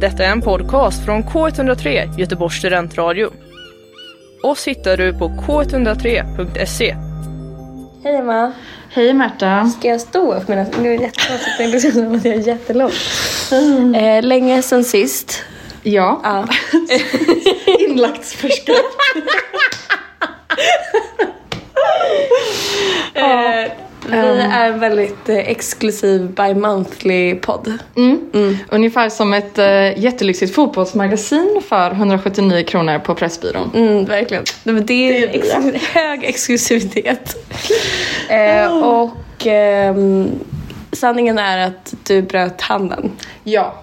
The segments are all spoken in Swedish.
Detta är en podcast från K103 Göteborgs studentradio. Oss hittar du på k103.se. Hej Emma. Hej Märta. Ska jag stå upp medan... Det är jättekonstigt. Det är som att jag är jättelång. Eh, länge sen sist. Ja. Ja. Inlagtsförskräck. Eh, vi är en väldigt eh, exklusiv by monthly podd. Mm. Ungefär som ett uh, jättelyxigt fotbollsmagasin för 179 kronor på Pressbyrån. Mm, verkligen. Det, är, Det är ex- hög exklusivitet. eh, och ehm, sanningen är att du bröt handen. Ja.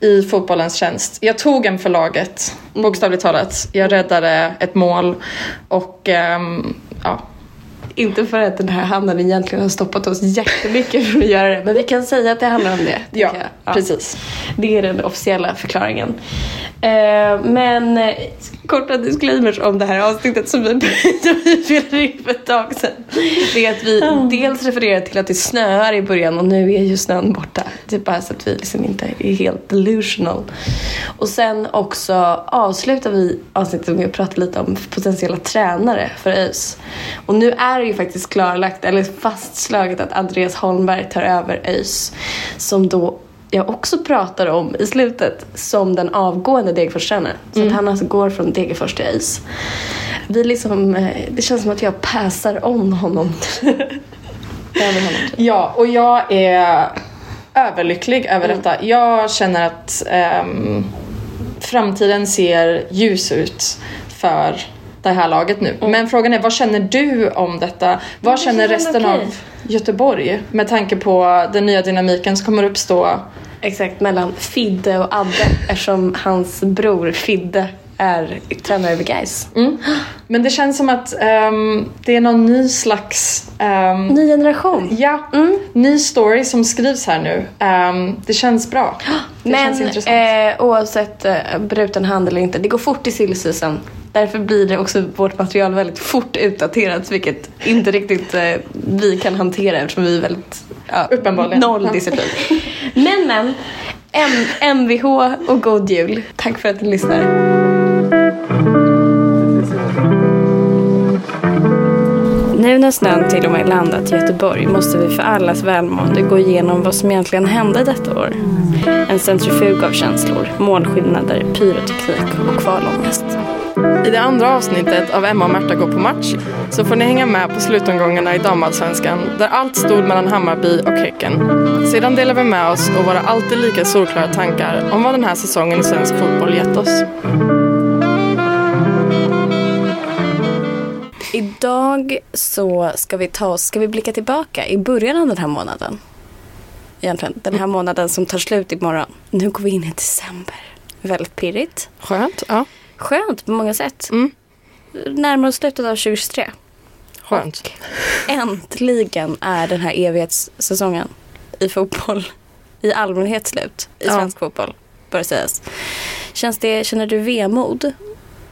I fotbollens tjänst. Jag tog en för laget, bokstavligt talat. Jag räddade ett mål och ehm, ja. Inte för att den här handen egentligen har stoppat oss jättemycket från att göra det. Men vi kan säga att det handlar om det. Ja, jag. precis. Det är den officiella förklaringen. Eh, men eh, korta disclaimers om det här avsnittet som vi, som vi spelade in för ett tag sedan. Det är att vi dels refererar till att det snöar i början och nu är ju snön borta. Det är bara så att vi liksom inte är helt delusional. Och sen också avslutar vi avsnittet med att prata lite om potentiella tränare för ÖIS. Och nu är det ju faktiskt klarlagt, eller fastslaget att Andreas Holmberg tar över ÖIS. Som då jag också pratar om i slutet som den avgående Degerfors-tränaren. Så att han alltså går från Degerfors till ÖIS. Vi liksom, eh, det känns som att jag passar on honom. Över honom. Ja, och jag är överlycklig över detta. Jag känner att ehm, framtiden ser ljus ut för det här laget nu. Men frågan är, vad känner du om detta? Vad känner känner resten okej. av Göteborg med tanke på den nya dynamiken som kommer uppstå? Exakt, mellan Fidde och Adde eftersom hans bror Fidde är tränare vid Gais. Mm. Men det känns som att ehm, det är någon ny slags ehm, Ny generation. Ja, Mm. ny story som skrivs här nu. Ehm, det känns bra. Det känns Men intressant. eh, oavsett eh, bruten hand eller inte, det går fort i silly season. Därför blir det också vårt material väldigt fort utdaterat vilket inte riktigt eh, vi kan hantera eftersom vi är väldigt ja, Uppenbarligen. noll disciplin. Men men, M- MVH och god jul. Tack för att ni lyssnar. Nu när snön till och med landat i Göteborg måste vi för allas välmående gå igenom vad som egentligen hände detta år. En centrifug av känslor, målskillnader, pyroteknik och kvalångest. I det andra avsnittet av Emma och Märta går på match så får ni hänga med på slutomgångarna i damallsvenskan där allt stod mellan Hammarby och Häcken. Sedan delar vi med oss och våra alltid lika solklara tankar om vad den här säsongen i svensk fotboll gett oss. Idag så ska vi ta oss, ska vi blicka tillbaka i början av den här månaden. Egentligen, den här månaden som tar slut imorgon. Nu går vi in i december. Väldigt pirrigt. Skönt, ja. Skönt på många sätt. Mm. Närmare slutet av 2023. Skönt. Äntligen är den här evighetssäsongen i fotboll i allmänhet slut. I Ja. svensk fotboll, bör sägas. Känns det, känner du vemod?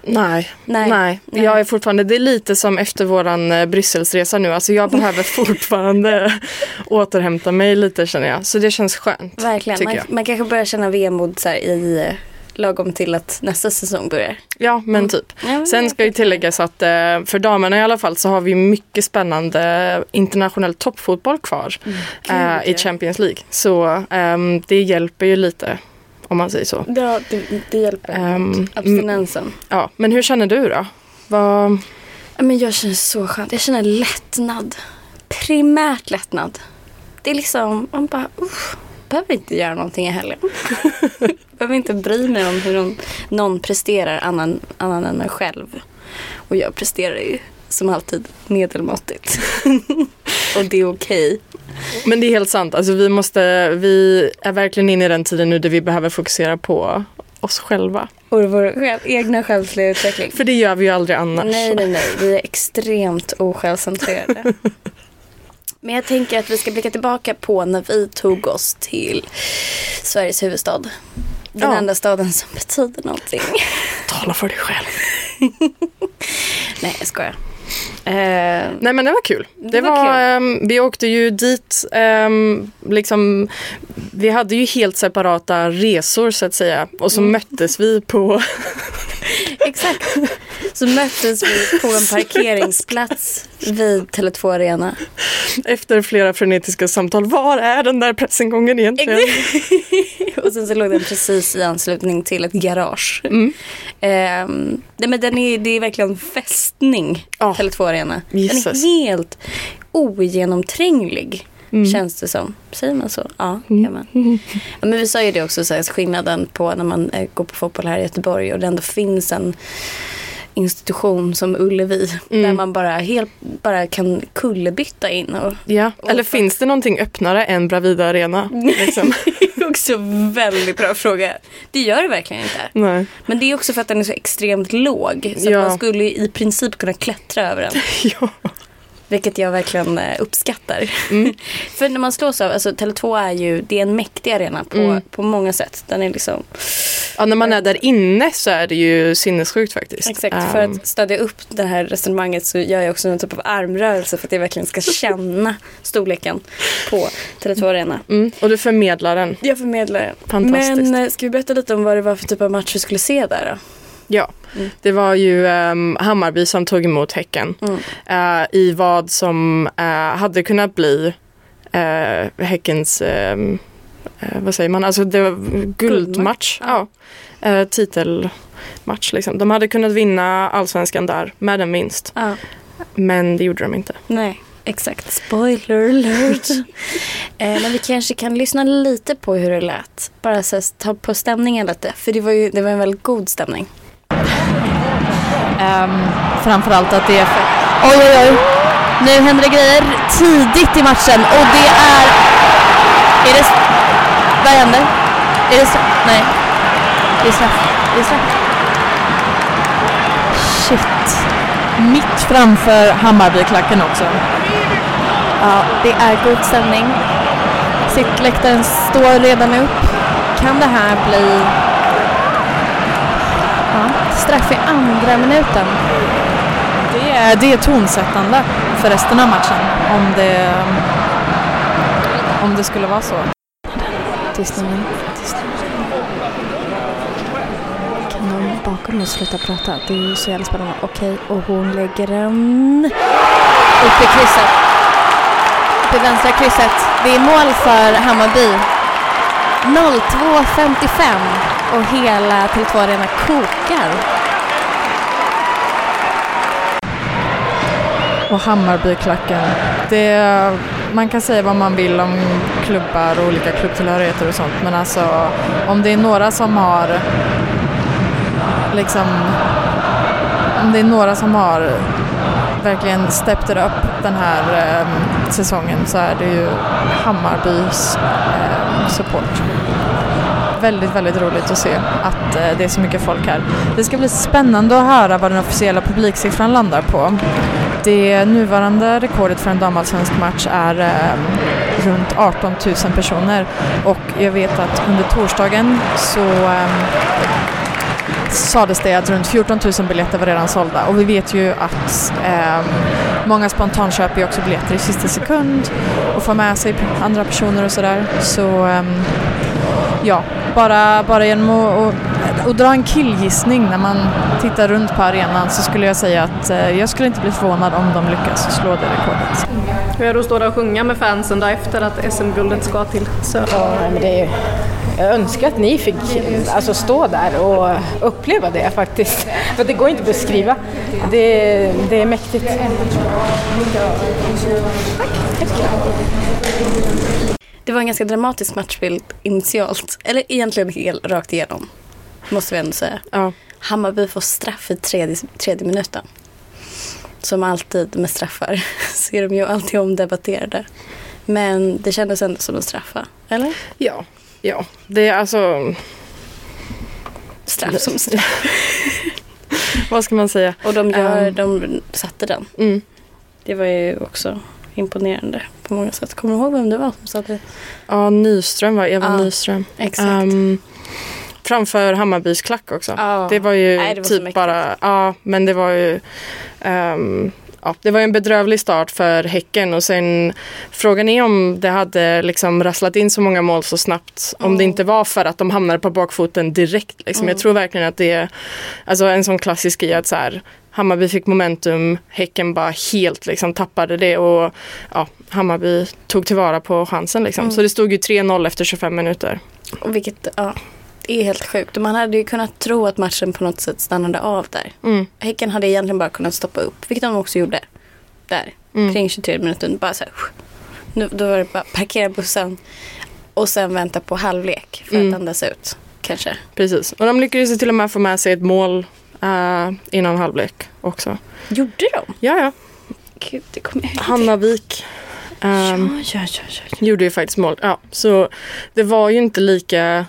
Nej, Nej. nej. Jag är fortfarande, det är lite som efter våran eh, Brysselsresa nu. Alltså jag behöver fortfarande återhämta mig lite känner jag. Så det känns skönt. Verkligen. Man, man kanske börjar känna vemod så i eh, lagom till att nästa säsong börjar. Ja, men typ. Ja, men Sen ska ju tilläggas att eh, för damerna i alla fall så har vi mycket spännande internationell toppfotboll kvar eh, ja. i Champions League. Så ehm, det hjälper ju lite om man säger så. Ja, det, det hjälper. Ehm, Abstinensen. Ja, men hur känner du då? Vad... Men jag känner så skönt. Jag känner lättnad. Primärt lättnad. Det är liksom, man bara, uff, behöver inte göra någonting i helgen. behöver inte bry mig om hur någon, någon presterar annan, annan än mig själv. Och jag presterar ju som alltid medelmåttigt. Och det är okej. Men det är helt sant. Alltså, vi, måste, vi är verkligen inne i den tiden nu där vi behöver fokusera på oss själva. Och vår själv, egna själsliga utveckling. För det gör vi ju aldrig annars. Nej, nej, nej. Vi är extremt osjälvcentrerade. Men jag tänker att vi ska blicka tillbaka på när vi tog oss till Sveriges huvudstad. Den Ja. enda staden som betyder någonting. Tala för dig själv. Nej, jag skojar. Eh, Nej men det var kul. Det, Det var var, kul. ehm, vi åkte ju dit, ehm, liksom, vi hade ju helt separata resor så att säga. Och så möttes vi på, exakt. Så möttes vi på en parkeringsplats vid Tele2 Arena. efter flera frenetiska samtal, var är den där pressingången egentligen? Och sen så låg den precis i anslutning till ett garage. Mm. Ehm, nej men den är, det är verkligen fästning, Ja. Tele2 Arena. Den Jesus. är helt ogenomtränglig. Mm. Känns det som. Säger man så? Ja, kan man. Ja, men vi sa ju det också, så här, skillnaden på när man eh, går på fotboll här i Göteborg och det ändå finns en institution som Ullevi Mm. där man bara, helt, bara kan kullerbytta in. Och, Ja, eller finns det någonting öppnare än Bravida Arena? Liksom? det är också en väldigt bra fråga. Det gör det verkligen inte. Nej. Men det är också för att den är så extremt låg. Så Ja. att man skulle i princip kunna klättra över den. Ja. Vilket jag verkligen eh, uppskattar. Mm. för när man slås av, alltså Tele2 är ju, det är en mäktig arena på, Mm. på många sätt. Den är liksom, ja, när man är där inne så är det ju sinnessjukt faktiskt. exakt. För Ehm, att stödja upp det här resonemanget så gör jag också en typ av armrörelse för att jag verkligen ska känna storleken på Tele2 arena. mm, och du förmedlar den. Jag förmedlar den. Fantastiskt. Men eh, ska vi berätta lite om vad det var för typ av match vi skulle se där då? Ja, Mm. det var ju um, Hammarby som tog emot Häcken Mm. eh, i vad som eh, hade kunnat bli uh, Häckens, ehm, eh, vad säger man, alltså det var guldmatch. Ja. Ja. Titelmatch liksom. De hade kunnat vinna allsvenskan där med en vinst. Ja. Men det gjorde de inte. Nej, exakt. Spoiler alert. eh, men vi kanske kan lyssna lite på hur det lät. Bara så här, ta på stämningen lite. För det var ju det var en väldigt god stämning. Um, framförallt att det är... Oj, oj, oj. Nu händer det grejer tidigt i matchen och det är... Är det... Vad händer? Är det straff? Nej. Det är straff. Det är straff. Shit. Mitt framför Hammarbyklacken också. Ja, det är god stämning. Sittläktaren står redan upp. Kan det här bli Ja, straff i andra minuten. Det är, det är tonsättande för resten av matchen om det, om det skulle vara så. Tystnaden. Kan någon bakom oss sluta prata? Det är ju så jävla spännande. Okej, och hon lägger den upp i krysset. Upp i vänstra krysset. Det är mål för Hammarby. 02.55 och hela Tele2 Arena kokar. Och Hammarbyklacken. Det, man kan säga vad man vill om klubbar och olika klubbtillhörigheter och sånt men alltså om det är några som har liksom om det är några som har verkligen stepped upp den här eh, säsongen så är det ju Hammarbys eh, support. Väldigt, väldigt roligt att se att eh, det är så mycket folk här. Det ska bli spännande att höra vad den officiella publiksiffran landar på. Det nuvarande rekordet för en damallsvensk match är eh, runt 18 000 personer och jag vet att under torsdagen så eh, sades det att runt 14 000 biljetter var redan sålda och vi vet ju att eh, många spontanköper ju också biljetter i sista sekund och får med sig andra personer och sådär. Så eh, ja, bara, bara genom att, att, att dra en killgissning när man tittar runt på arenan så skulle jag säga att eh, jag skulle inte bli förvånad om de lyckas slå det rekordet. Hur är det att stå där och sjunga med fansen då efter att SM-guldet ska till Söder? Ja, men det är, jag önskar att ni fick alltså, stå där och uppleva det faktiskt. För det går inte att beskriva. Det, det är mäktigt. Det var en ganska dramatisk matchbild initialt. Eller egentligen helt rakt igenom. Måste vi ändå säga. Ja. Hammarby får straff i tredje, tredje minuten. Som alltid med straffar så är de ju alltid omdebatterade. Men det kändes ändå som en straff va? Eller? Ja, ja. Det är alltså, Straff som straff. vad ska man säga? Och de, gör, Um. de satte den. Mm. Det var ju också imponerande på många sätt. Kommer du ihåg vem det var som sa det? Ja, Nyström var Eva Ja, Nyström. Exakt. Ehm, framför Hammarbys klack också. Ja. Det var ju Nej, det var typ bara, ja men det var ju, ehm, ja, det var en bedrövlig start för Häcken och sen frågan är om det hade liksom rasslat in så många mål så snabbt. Om det inte var för att de hamnade på bakfoten direkt. Liksom. Jag tror verkligen att det är alltså, en sån klassisk grej att så här, Hammarby fick momentum, Häcken bara helt liksom tappade det och ja, Hammarby tog tillvara på chansen. Liksom. Så det stod ju 3-0 efter 25 minuter. Och vilket, ja, det är helt sjukt. Och man hade ju kunnat tro att matchen på något sätt stannade av där. Mm. Häcken hade egentligen bara kunnat stoppa upp, vilket de också gjorde. Där, Mm. kring 23 minuter. Bara så här, nu, då var det bara parkera bussen och sen vänta på halvlek för Mm. att andas ut. Kanske. Precis. Och de lyckades till och med få med sig ett mål eh, innan halvlek också. Gjorde de? Ja, ja. Gud, det kommer jag ihåg. Hannavik ehm, ja, ja, ja, ja, ja. gjorde ju faktiskt mål. Ja, så det var ju inte lika...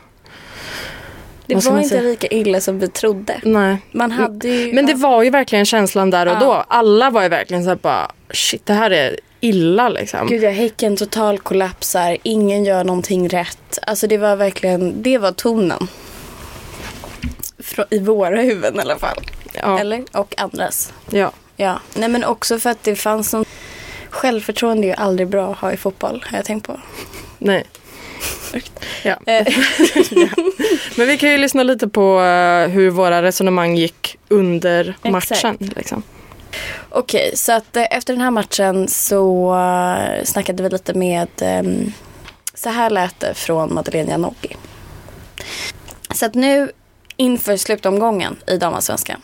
Det var inte säga? lika illa som vi trodde. Nej. Man hade ju... Men det var ju verkligen känslan där och Ja. då. Alla var ju verkligen så här bara shit det här är illa liksom. Gud, ja, Häcken total kollapsar. Ingen gör någonting rätt. Alltså det var verkligen, det var tonen. Frå- I våra huvuden i alla fall. ja. Eller? Och andras. ja. Ja. Nej men också för att det fanns någon... Självförtroende är ju aldrig bra att ha i fotboll, har jag tänkt på. Nej. Ja. Eh, Men vi kan ju lyssna lite på eh, hur våra resonemang gick under matchen. Liksom. Okej, så att eh, efter den här matchen så snackade vi lite med... ehm, så här lät det från Madeleine Janogy. Så att nu inför slutomgången i damallsvenskan.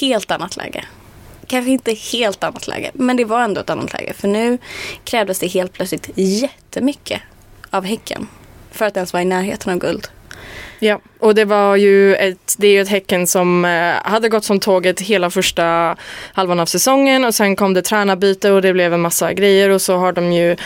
Helt annat läge. Kanske inte helt annat läge, men det var ändå ett annat läge. För nu krävdes det helt plötsligt jättemycket av Häcken för att ens vara i närheten av guld. Ja, och det var ju ett, det är ju ett Häcken som eh, hade gått som tåget hela första halvan av säsongen och sen kom det tränarbyte och det blev en massa grejer och så har de ju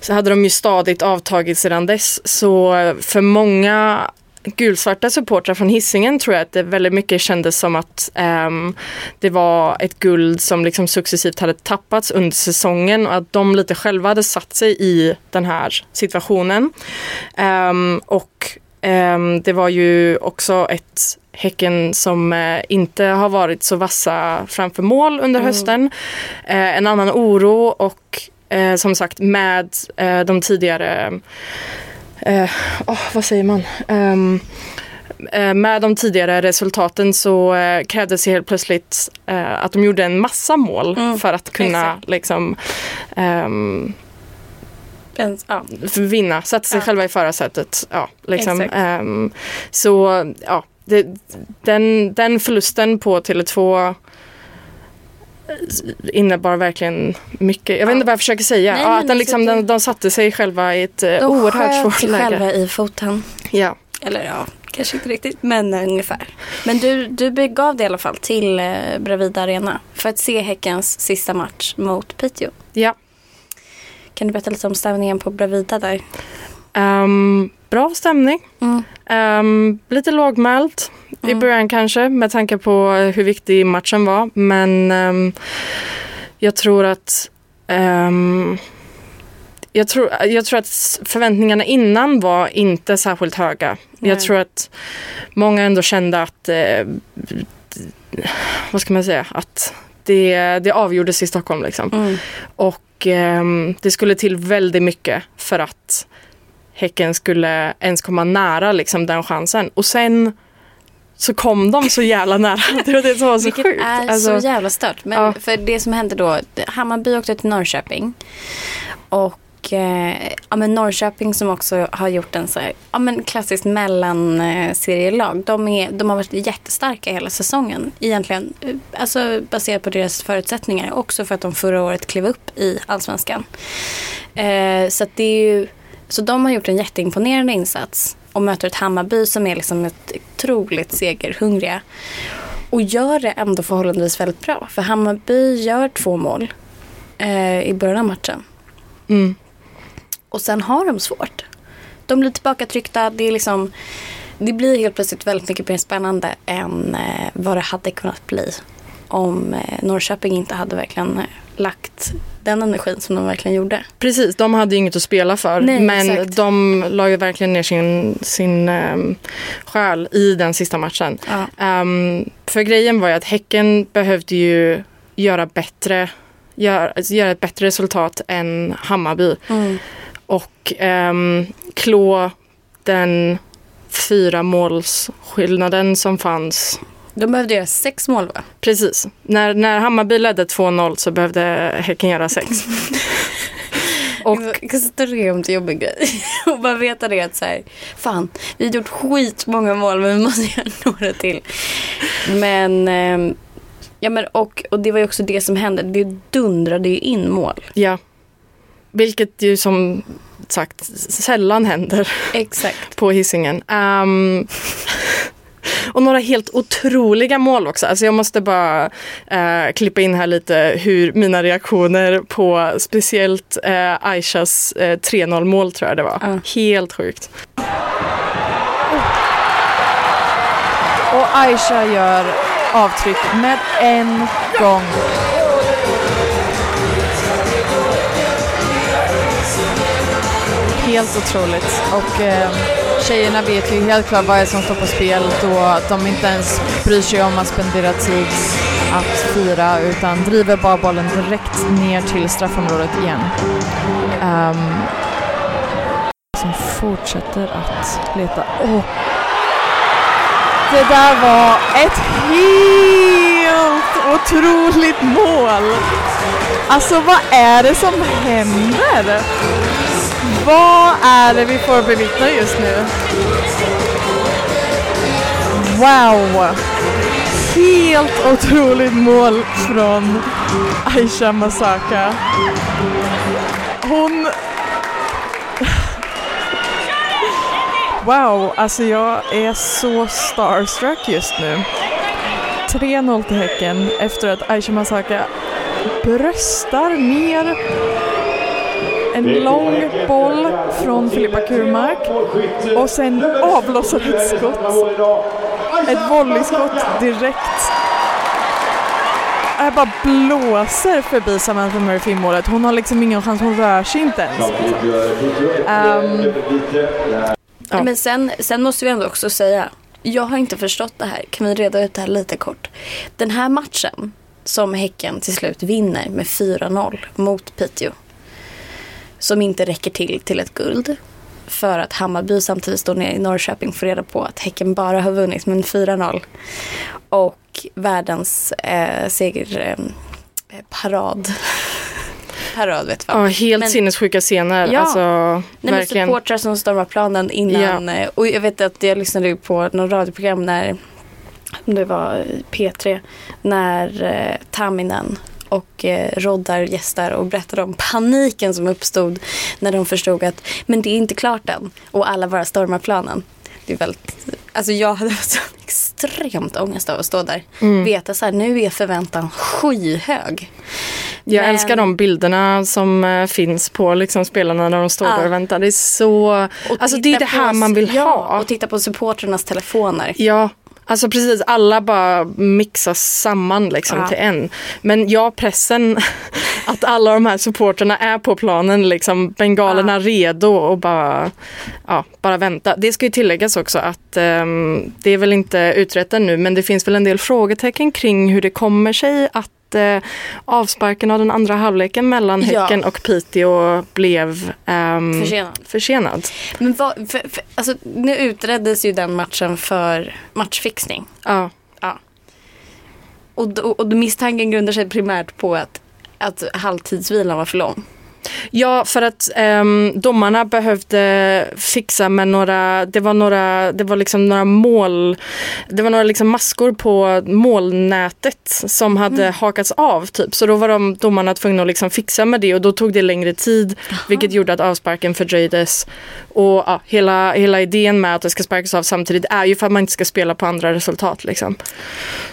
så hade de ju stadigt avtagit sedan dess. Så eh, för många gulsvarta supportrar från Hisingen tror jag att det väldigt mycket kändes som att ehm, det var ett guld som liksom successivt hade tappats under säsongen och att de lite själva hade satt sig i den här situationen. Ehm, och ehm, det var ju också ett Häcken som eh, inte har varit så vassa framför mål under hösten. Eh, en annan oro och eh, som sagt med eh, de tidigare eh, åh, vad säger man? Eh, med de tidigare resultaten så eh, krävdes det helt plötsligt eh, att de gjorde en massa mål Mm, för att kunna exakt. liksom ehm, En- Ja. vinna, sätta sig Ja. själva i förarsätet. Ja, liksom. Ehm, så ja, det, den, den förlusten på Tele2 innebar verkligen mycket. Jag vet inte vad jag försöker säga. Nej, ja, att den, liksom, alltså, den, de satte sig själva i ett eh, De oerhört sköt svårt läge. själva i foten. Ja. Eller ja, kanske inte riktigt, men eh, ungefär. Men du, du begav dig i alla fall till eh, Bravida Arena för att se Häckens sista match mot Piteå. ja. Kan du berätta lite om stämningen på Bravida där? Ehm, bra stämning. Mm. Ehm, lite lågmält i början kanske med tanke på hur viktig matchen var. Men ehm, jag tror att jag tror, jag tror att förväntningarna innan var inte särskilt höga. Nej. Jag tror att många ändå kände att eh, vad ska man säga, att det, det avgjordes i Stockholm liksom. Mm. Och ehm, det skulle till väldigt mycket för att Häcken skulle ens komma nära liksom, den chansen. Och sen så kom de så jävla nära. Det var det som var så Vilket sjukt. är Alltså, så jävla stört. Men Ja. för det som hände då, Hammarby åkte till Norrköping. Och eh, ja, men Norrköping som också har gjort en så här, ja, men klassiskt mellanserielag. De, är, de har varit jättestarka hela säsongen. Egentligen eh, alltså baserat på deras förutsättningar. Också för att de förra året klev upp i allsvenskan. Eh, så att det är ju, så de har gjort en jätteimponerande insats. Och möter ett Hammarby som är liksom ett otroligt segerhungriga. Och gör det ändå förhållandevis väldigt bra. För Hammarby gör två mål eh, i början av matchen. mm, Och sen har de svårt. De blir tillbakatryckta. Det, är liksom, det blir helt plötsligt väldigt mycket mer spännande än eh, vad det hade kunnat bli. Om eh, Norrköping inte hade verkligen eh, lagt den energin som de verkligen gjorde. precis, de hade ju inget att spela för. Nej, men exakt. de la ju verkligen ner sin, sin um, själ i den sista matchen. Ja. Ehm, för grejen var ju att Häcken behövde ju göra bättre, gör, alltså göra ett bättre resultat än Hammarby. Mm. Och ehm, klå den fyra målsskillnaden som fanns. De behövde göra sex mål va? Precis. När, när Hammarby ledde 2-0 så behövde Häcken göra sex. Och Extremt jobbig grej. Och bara veta det att så här, fan, vi har gjort skitmånga mål men vi måste göra några till. Men, ehm, ja men och, och det var ju också det som hände. Det dundrade ju in mål. ja, vilket ju som sagt sällan händer. Exakt. på hissingen. Ehm, och några helt otroliga mål också. Alltså jag måste bara eh, klippa in här lite hur mina reaktioner på speciellt eh, Aishas eh, 3-0 mål tror jag det var. Ja. Helt sjukt. Och Aisha gör avtryck med en gång. Helt otroligt. Och eh, tjejerna vet ju helt klart vad det är som står på spel då de inte ens bryr sig om att spendera tid att fira utan driver bara bollen direkt ner till straffområdet igen. Um, som fortsätter att leta. Åh! Det där var ett helt otroligt mål! Alltså vad är det som händer? Vad är det vi får bevittna just nu? Wow! Helt otroligt mål från Aisha Masaka. Hon... Wow, alltså jag är så starstruck just nu. 3-0 till Häcken efter att Aisha Masaka bröstar ner en lång boll från Filippa Kurmark och sen avlossar ett skott. Ett volleyskott direkt. Jag bara blåser förbi Samantha Murphy i målet. Hon har liksom ingen chans, hon rör sig inte ens. Ehm, Ja. Men sen, sen måste vi ändå också säga, jag har inte förstått det här. Kan vi reda ut det här lite kort? Den här matchen som Häcken till slut vinner med 4-0 mot Piteå. Som inte räcker till till ett guld. För att Hammarby samtidigt står nere i Norrköping får reda på att Häcken bara har vunnit med en 4-0. Och världens eh, seger... Eh, parad. vet vad. Ja, helt Men- sinnessjuka scener. Ja. Alltså, Nej, men verkligen. supportrar som stormar planen innan. eh, Och jag vet att jag lyssnade ju på något radioprogram när om det var P3 när eh, Taminen och eh, Roddar gästar och berättade om paniken som uppstod när de förstod att men det är inte klart än och alla bara stormar planen. Det är väldigt, alltså jag hade så extremt ångest av att stå där. Mm. Veta så här, nu är förväntan skyhög. Jag Men- älskar de bilderna som eh, finns på liksom, spelarna när de står Ja. där och väntar. Det är så... Och Alltså det är det här man vill ja, ha. Och titta på supporternas telefoner. Ja, alltså precis. Alla bara mixas samman liksom Ja. till en. Men ja, pressen att alla de här supporterna är på planen, liksom bengalerna redo och bara, ja, bara vänta. Det ska ju tilläggas också att ehm, det är väl inte utrett ännu, men det finns väl en del frågetecken kring hur det kommer sig att eh, avsparken av den andra halvleken mellan Ja. Häcken och Piteå blev ehm, Försenad. försenad. Men vad, för, för, alltså, nu utreddes ju den matchen för matchfixning. Ja. Och, då- och misstanken grundar sig primärt på att, att halvtidsvilan var för lång. Ja, för att um, domarna behövde fixa med några, det var några, det var liksom några mål, det var några liksom maskor på målnätet som hade hakats av typ. Så då var de domarna tvungna att liksom fixa med det och då tog det längre tid vilket gjorde att avsparken fördröjdes. Och ja, hela, hela idén med att det ska sparkas av samtidigt är ju för att man inte ska spela på andra resultat liksom.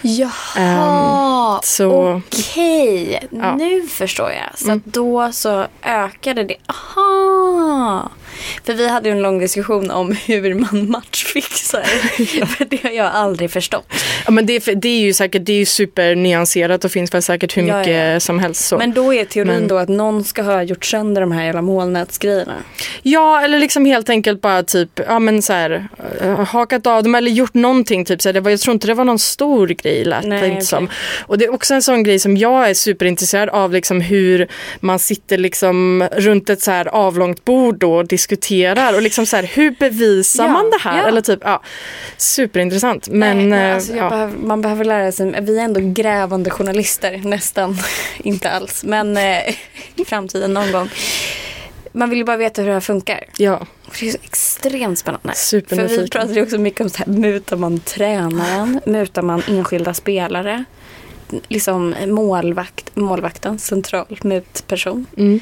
Jaha, så- okej. Ja. Nu förstår jag. Så att då så ökade det. Aha. För vi hade ju en lång diskussion om hur man matchfixar. För det har jag aldrig förstått. Ja, men det, det är ju säkert det är ju supernyanserat och finns väl säkert hur Ja, mycket ja. som helst. Så. Men då är teorin Men- då att någon ska ha gjort sönder de här jävla molnätsgrejerna. Ja, eller liksom helt enkelt bara typ, ja men så här, eh, hakat av dem eller gjort någonting. Typ, så här, det var, jag tror inte det var någon stor grej lät Nej, det inte okej. som. Och det är också en sån grej som jag är superintresserad av, liksom hur man sitter liksom runt ett så här avlångt bord då och diskuterar och liksom så här, hur bevisar Ja, man det här? ja. Eller typ, ja, superintressant. Men, Nej, men eh, alltså ja. behöver, man behöver lära sig, vi är ändå grävande journalister, nästan, inte alls, men eh, i framtiden någon gång. Man vill ju bara veta hur det här funkar. ja, Och Det är så extremt spännande. För vi pratade ju också mycket om så här, mutar man tränaren, mutar man enskilda spelare, liksom målvakt, målvakten, central mutperson. Mm.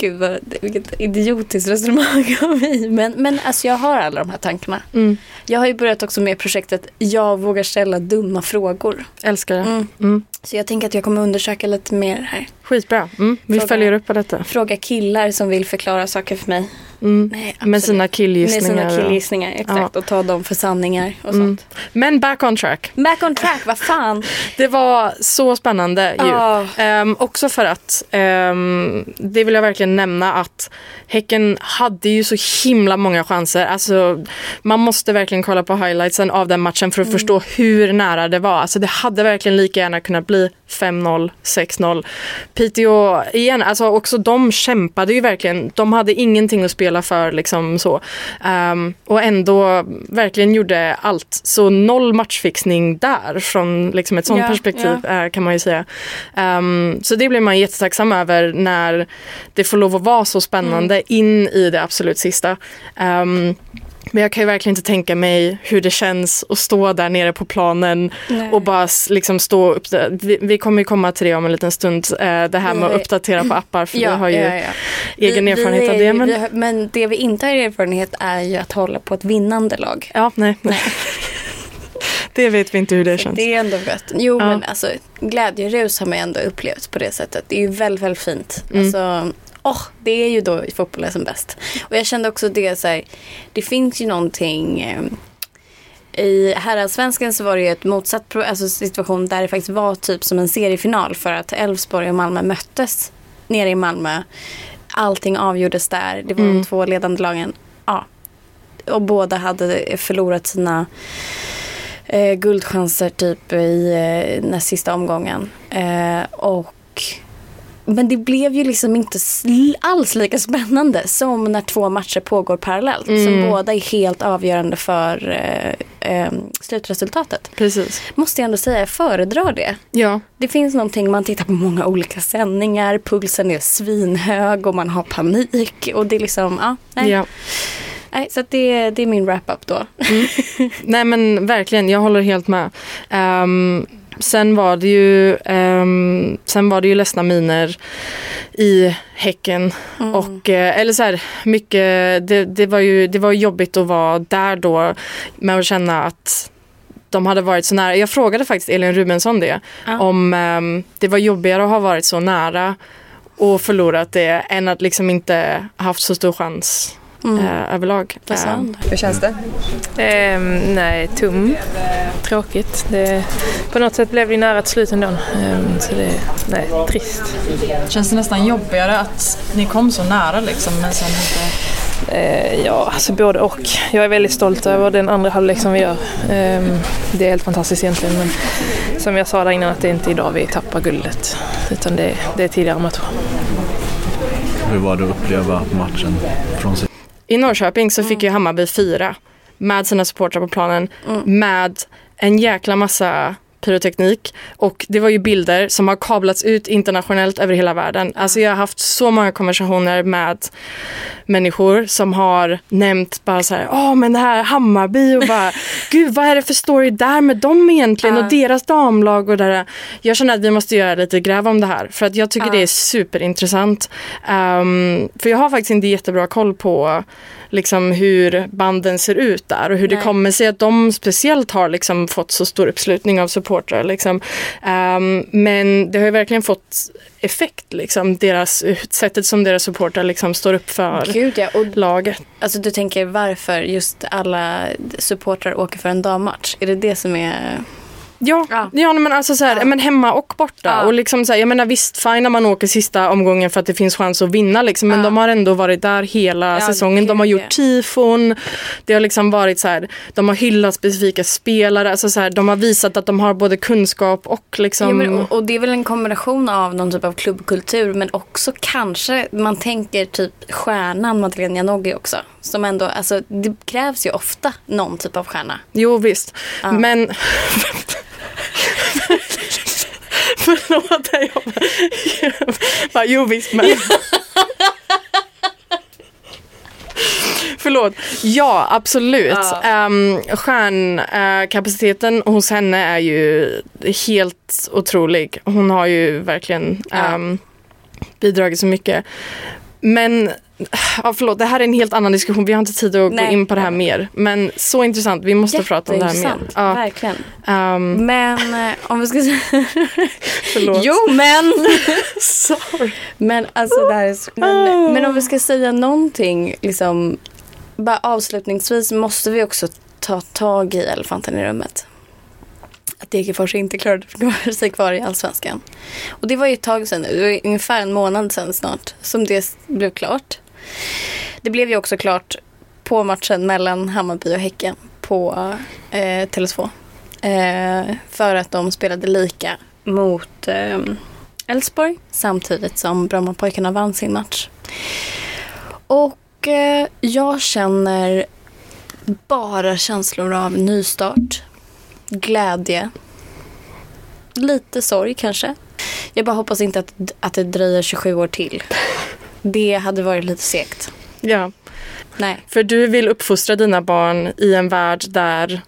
Gud vad, vilket idiotiskt resonemang av mig. Men, men alltså jag har alla de här tankarna. Mm. Jag har ju börjat också med projektet Jag vågar ställa dumma frågor. Älskar det. Mm. Mm. Så jag tänker att jag kommer undersöka lite mer här. Skitbra. Mm. Vi Fråga. följer upp på detta. Fråga killar som vill förklara saker för mig. Mm. Nej, Med sina Med killgissningar. sina och- killgissningar, exakt. Och ta dem för sanningar och Mm. sånt. Men back on track. Back on track, vad fan. Det var så spännande ju. Ja. Ehm, också för att, ehm, det vill jag verkligen nämna att Häcken hade ju så himla många chanser. Alltså, man måste verkligen kolla på highlightsen av den matchen för att förstå hur nära det var. Alltså, det hade verkligen lika gärna kunnat bli 5-0, 6-0. Piteå, igen, alltså också de kämpade ju verkligen. De hade ingenting att spela för liksom så. Ehm, och ändå verkligen gjorde allt. Så noll matchfixning där från liksom ett sånt Ja, perspektiv eh, kan man ju säga. Ehm, så det blir man jättetacksam över när det får lov att vara så spännande Mm. in i det absolut sista. Ehm, men jag kan ju verkligen inte tänka mig hur det känns att stå där nere på planen Nej. och bara liksom stå upp. Vi, vi kommer ju komma till det om en liten stund. eh, det här med att uppdatera på appar för vi har ju ja, ja. egen Vi- erfarenhet vi av det. Men, har, men det vi inte har erfarenhet är ju att hålla på ett vinnande lag. ja, nej, nej. det vet vi inte hur det känns. Det är ändå gött. Jo, Ja. men alltså glädjerus har man ändå upplevt på det sättet. Det är ju väldigt, väldigt fint. Mm. Alltså, åh, det är ju då fotbollen som bäst. Och jag kände också det så här, det finns ju någonting eh, i herrallsvenskan så var det ju ett motsatt alltså situation där det faktiskt var typ som en seriefinal för att Elfsborg och Malmö möttes nere i Malmö. Allting avgjordes där. Det var de Mm. två ledande lagen. Ja. Och båda hade förlorat sina eh, guldchanser typ i eh, den sista omgången. Eh, och men det blev ju liksom inte alls lika spännande som när två matcher pågår parallellt. Som Mm. båda är helt avgörande för eh, eh, slutresultatet. Precis. Måste jag ändå säga, jag föredrar det. Ja, Det finns någonting, man tittar på många olika sändningar, pulsen är svinhög och man har panik. Och det är liksom, ja, nej. ja. nej så det, det är min wrap-up då. Nej men verkligen, jag håller helt med. Ehm, sen var det ju ehm, Sen var det ju ledsna miner i Häcken. Mm. Och, eh, eller så här, mycket, det, det, var ju, det var jobbigt att vara där då med att känna att de hade varit så nära. Jag frågade faktiskt Elin Rubensson det. Ja. Om ehm, det var jobbigare att ha varit så nära och förlorat det än att liksom inte haft så stor chans Mm. eh, överlag. Han då? Hur känns det? Ehm, nej, tum. Tråkigt. Det, på något sätt blev det nära ett slut ändå. Ehm, så det, nej, trist. Känns det nästan jobbigare att ni kom så nära liksom men sen inte... Eh, ja, alltså både och. Jag är väldigt stolt över den andra halvlek som vi gör. Ehm, det är helt fantastiskt egentligen. Men som jag sa där innan att det är inte idag vi tappar guldet. Utan det, det är tidigare matcher. Hur var det att uppleva matchen från sig? I Norrköping så Mm. fick ju Hammarby fira med sina supportrar på planen Mm. med en jäkla massa pyroteknik och det var ju bilder som har kablats ut internationellt över hela världen. Alltså jag har haft så många konversationer med människor som har nämnt bara så här, åh men det här Hammarby och bara, gud vad är det för story där med dem egentligen Ja. och deras damlag och där. Jag känner att vi måste göra lite gräv om det här för att jag tycker Ja. det är superintressant. Ehm, för jag har faktiskt inte jättebra koll på liksom hur banden ser ut där och hur det Nej. kommer sig att de speciellt har liksom fått så stor uppslutning av supportrar. Liksom. Ehm, men det har ju verkligen fått effekt, liksom, deras, sättet som deras supportrar liksom står upp för Gud ja, och laget. alltså du tänker varför just alla supportrar åker för en dammatch? Är det det som är... Ja, Ja. ja. men alltså så här, Ja. men hemma och borta. Ja. Och liksom så här, jag menar visst, fine när man åker sista omgången för att det finns chans att vinna. Liksom, men de har ändå varit där hela säsongen. De har gjort tifon. Det har liksom varit så här, de har hyllat specifika spelare. Alltså så här, de har visat att de har både kunskap och liksom... Men, och, och det är väl en kombination av någon typ av klubbkultur men också kanske man tänker typ stjärnan Madeleine Janogy också. Som ändå, alltså det krävs ju ofta någon typ av stjärna. Jo visst. Men... Förlåt, jag bara... jag bara, Jo visst men... Förlåt. Ja, absolut. Ja. Um, stjärnkapaciteten hos henne är ju helt otrolig. Hon har ju verkligen Ja. ehm, bidragit så mycket. Men Ja, förlåt, det här är en helt annan diskussion. Vi har inte tid att Nej. gå in på det här mer. Men så intressant. Vi måste prata om det här mer. Ja, verkligen. ehm, Men eh, om vi ska säga... förlåt. Jo men! Sorry. Men alltså det här är så... men, men om vi ska säga någonting liksom bara avslutningsvis måste vi också ta tag i elefanten i rummet. Att Degerfors inte klarade sig kvar i Allsvenskan. Och det var ju ett tag sedan nu, ungefär en månad sedan snart som det blev klart. Det blev ju också klart på matchen mellan Hammarby och Häcken på eh, Tele2. Eh, för att de spelade lika mot eh, Elfsborg samtidigt som Brommapojkarna vann sin match. Och eh, jag känner bara känslor av nystart, glädje, lite sorg kanske. Jag bara hoppas inte att, att det dröjer 27 år till. Det hade varit lite segt. Ja, Nej. för du vill uppfostra dina barn i en värld där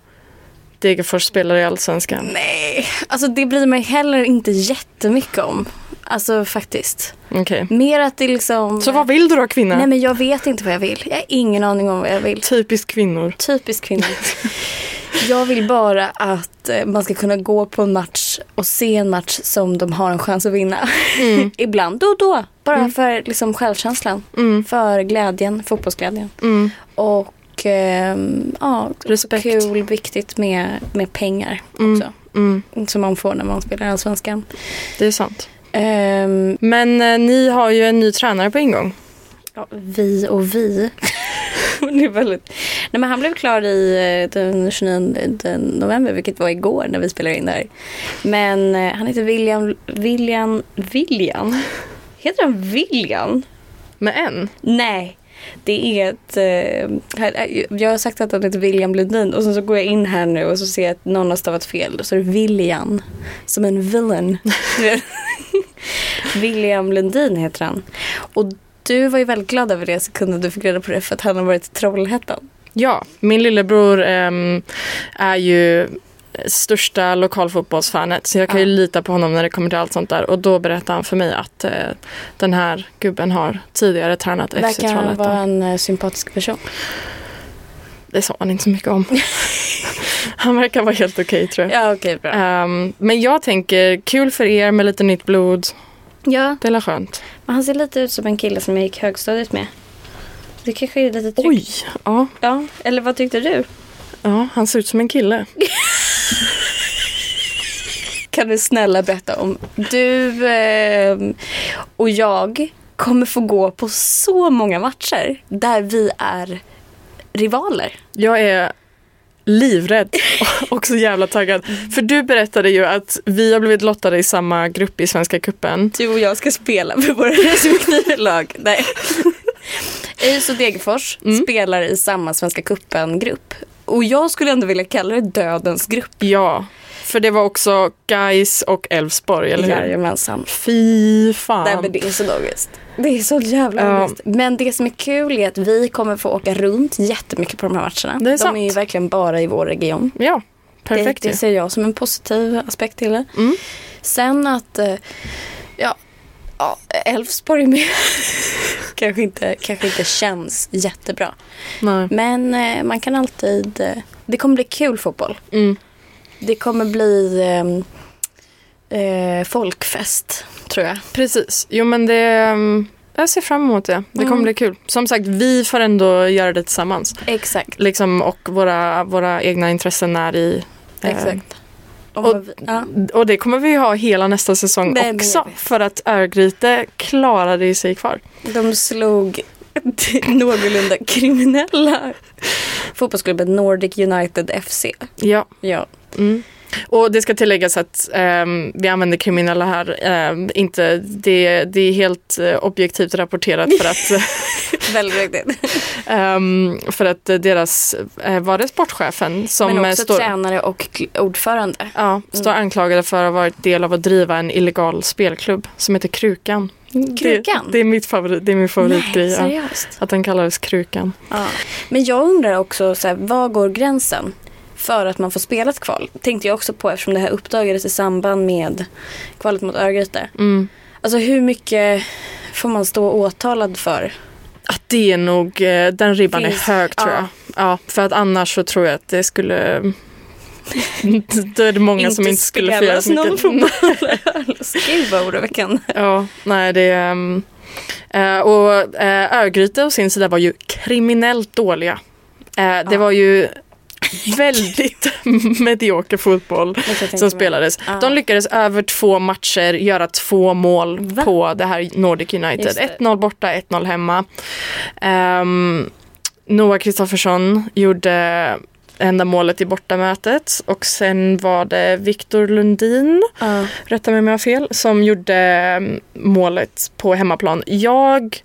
Degerfors spelar i Allsvenskan. Nej, alltså det bryr mig heller inte jättemycket om. Alltså faktiskt. Okej. Mer att det liksom... Så vad vill du då kvinna? Nej men jag vet inte vad jag vill. Jag har ingen aning om vad jag vill. Typiskt kvinnor. Typiskt kvinnor. Jag vill bara att eh, man ska kunna gå på en match och se en match som de har en chans att vinna. Ibland då och då. Bara för liksom självkänslan. Mm. För glädjen, fotbollsglädjen. Mm. Och ehm, ja, Respekt. kul, viktigt med, med pengar också. Mm. Som man får när man spelar i Allsvenskan. Det är sant. Ehm, Men eh, ni har ju en ny tränare på ingång. ja, vi och vi. det är väldigt... Nej, men han blev klar i eh, den 29 november, vilket var igår när vi spelade in där. Men eh, han heter William... William... William? Heter han William? Med en. Nej. Det är ett... Eh, här- jag har sagt att han heter William Lundin och sen så går jag in här nu och så ser jag att någon har stavat fel. Och så är det William. Som en villain. William Lundin heter han. Och du var ju väldigt glad över det sekunden du fick reda på det för att han har varit i Trollhättan. Ja, min lillebror ehm, är ju största lokalfotbollsfanet så jag kan ju Ja. lita på honom när det kommer till allt sånt där och då berättade han för mig att eh, den här gubben har tidigare tränat FC Verkar han vara Trollhättan. en eh, sympatisk person. Det sa han inte så mycket om. han verkar vara helt okej tror jag. Ja, okej, bra. Ehm, men jag tänker, kul för er med lite nytt blod. Ja, Det är skönt. men han ser lite ut som en kille som jag gick högstadiet med. Det kanske är lite tryggt. Oj! Ja, Ja, eller vad tyckte du? ja, han ser ut som en kille. kan du snälla berätta om. Du eh, och jag kommer få gå på så många matcher där vi är rivaler. Jag är livrädd och så jävla taggad. För du berättade ju att vi har blivit lottade i samma grupp i Svenska Cupen. Du och jag ska spela för våra respektive lag. Nej. ÖIS och Degerfors spelar i samma Svenska cupen-grupp. Och jag skulle ändå vilja kalla det dödens grupp. Ja, för det var också Gais och Elfsborg, eller hur? Jajamensan. Fy fan. Nej men det är så logiskt. Det är så jävla Ja. logiskt. Men det som är kul är att vi kommer få åka runt jättemycket på de här matcherna. Det är de sant. är ju verkligen bara i vår region. Ja, perfekt det, det ser jag som en positiv aspekt till det. Mm. Sen att eh, ja, ja, Elfsborg med kanske, inte, kanske inte känns jättebra. Nej. Men eh, man kan alltid... Eh, det kommer bli kul fotboll. Mm. Det kommer bli eh, eh, folkfest, tror jag. Precis. Jo men det, mm, jag ser fram emot det. Det kommer Mm. bli kul. Som sagt, vi får ändå göra det tillsammans. Exakt. Liksom, och våra, våra egna intressen är i... eh, Exakt. Och, och- ja. Det kommer vi ha hela nästa säsong Det också. För att Örgryte klarade sig kvar. De slog någorlunda kriminella fotbollsklubben Nordic United FC. Ja. Ja. Mm. Och det ska tilläggas att ehm, vi använder kriminella här. ehm, inte, det, det är helt eh, objektivt rapporterat för att, Väldigt ehm, för att deras, eh, var det sportchefen som Men eh, också står, tränare och ordförande. ja, står anklagade för att ha varit del av att driva en illegal spelklubb som heter Krukan. Krukan? Det, det är mitt favorit, det är min favoritgrej. Nej, seriöst? Att den kallades Krukan. Ja. Men jag undrar också, så här, var går gränsen för att man får spela ett kval? Tänkte jag också på eftersom det här uppdagades i samband med kvalet mot Örgryte. Mm. Alltså hur mycket får man stå åtalad för? Att det är nog, eh, den ribban Finns- är hög tror ja. jag. Ja, för att annars så tror jag att det skulle Då är det många som inte skulle få göra så någon mycket. fotboll. Gud vad oroväckande. Ja, nej det är... Um, uh, och uh, Örgryte å sin sida var ju kriminellt dåliga. Uh, Det var ju väldigt medioker fotboll som spelades. Ja. De lyckades över två matcher göra två mål Va? på det här Nordic United. Just det. 1-0 borta, 1-0 hemma. Um, Noah Kristoffersson gjorde enda målet i bortamötet och sen var det Viktor Lundin, Ja. rätta mig om jag har fel, som gjorde mm, målet på hemmaplan. Jag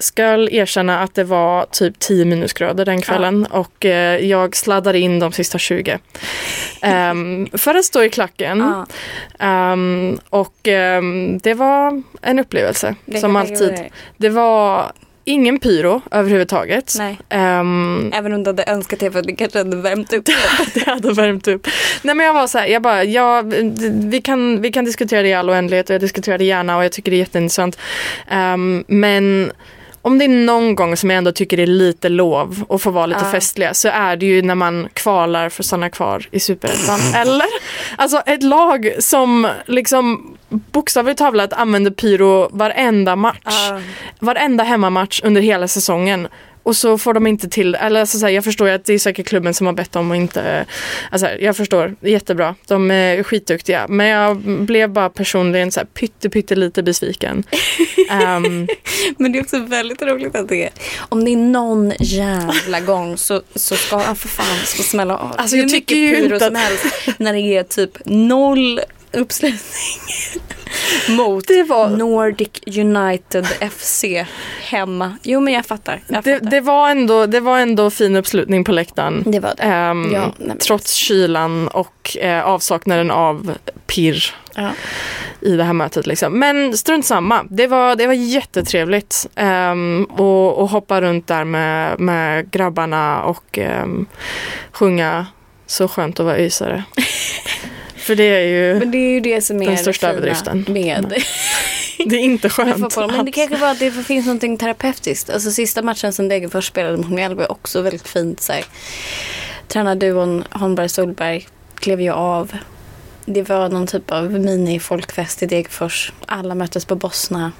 ska erkänna att det var typ 10 minusgrader den kvällen och eh, jag sladdade in de sista 20. Ehm, för att stå i klacken. Ja. Ehm, och ehm, det var en upplevelse Det som alltid. Det var ingen pyro överhuvudtaget. Nej. Ehm, Även om du hade önskat det för att det kanske hade värmt upp. det hade värmt upp. Nej men jag var så här, jag bara, ja, vi, kan, vi kan diskutera det i all oändlighet och jag diskuterar det gärna och jag tycker det är jätteintressant. Ehm, men om det är någon gång som jag ändå tycker det är lite lov att få vara lite Ja. festliga så är det ju när man kvalar för att stanna kvar i Superettan. Eller? Alltså ett lag som liksom bokstavligt talat använder pyro varenda match Ja. varenda hemmamatch under hela säsongen. Och så får de inte till, eller alltså så här, jag förstår ju att det är säkert klubben som har bett dem att inte, alltså här, jag förstår, jättebra, de är skitduktiga. Men jag blev bara personligen så här pytte, pytte lite besviken. Ehm, Men det är också väldigt roligt att det är. Om det är någon jävla gång så, så ska han för fan få smälla av. Alltså, Hur jag tycker mycket ju pyro inte som att- helst när det är typ noll uppslutning mot Det var- Nordic United FC hemma. Jo men jag fattar. Jag det, fattar. det, var ändå, det var ändå fin uppslutning på läktaren. Det var det. Ehm, Ja, nej, trots kylan och eh, avsaknaden av pirr Ja. i det här mötet. Liksom. Men strunt samma, det var, det var jättetrevligt um, och, och hoppa runt där med, med grabbarna och um, sjunga Så skönt att vara ysare. För det är ju, Men det är ju det som är Den största överdriften. med det är inte skönt. Men det kanske var att det finns någonting terapeutiskt. Alltså sista matchen som Degerfors spelade mot Mjällby också väldigt fint. Så här. Tränarduon Holmberg-Solberg klev ju av. Det var någon typ av mini-folkfest i Degerfors. Alla möttes på Bosna.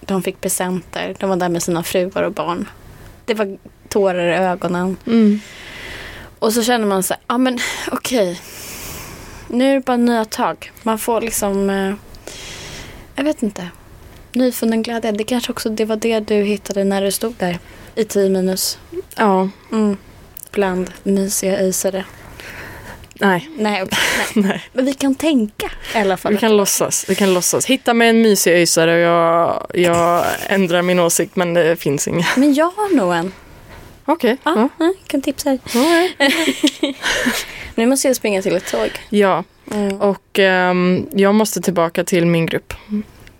De fick presenter. De var där med sina fruar och barn. Det var tårar i ögonen. Mm. Och så känner man så här, ja men okej. Nu är det bara nya tag. Man får liksom, eh, jag vet inte. Nyfunnen glädje. Det kanske också det var det du hittade när du stod där i 10 minus. Ja, Mm. Bland mysiga ysare. nej, Nej, nej. nej. Men vi kan tänka i alla fall. Vi kan låtsas. Vi kan låtsas. Hitta mig en mysig ysare och jag, jag ändrar min åsikt men det finns inga. Men jag har nog en. Okej. Ja, ja. ja. kan tipsa dig. Nu måste jag springa till ett tåg. ja. Mm. Och ehm, jag måste tillbaka till min grupp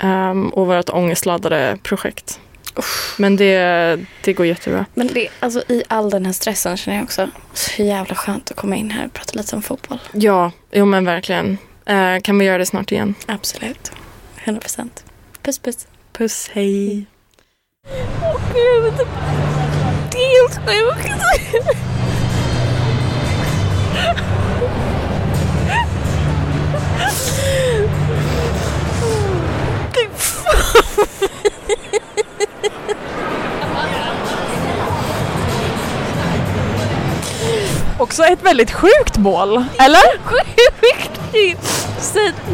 um, och vårt ångestladdade projekt. Men det, det går jättebra. Men det, alltså, i all den här stressen känner jag också så jävla skönt att komma in här och prata lite om fotboll. Ja, jo men verkligen. Eh, kan vi göra det snart igen? Absolut. 100 procent. Puss puss. Puss, hej. Gud, det är helt sjukt! Också ett väldigt sjukt mål, eller? Sjukt!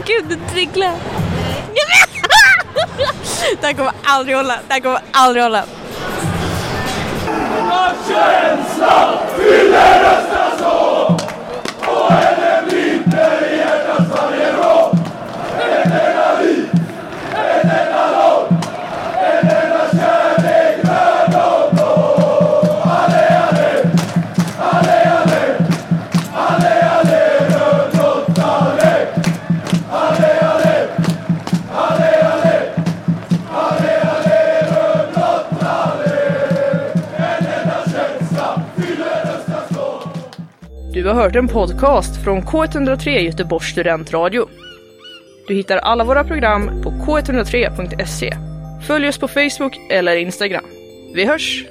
Gud, det dreglar. Det här kommer aldrig hålla, det här kommer aldrig hålla. Samma känsla fyller Östra Du har hört en podcast från K103 Göteborgs studentradio. Du hittar alla våra program på k103.se. Följ oss på Facebook eller Instagram. Vi hörs!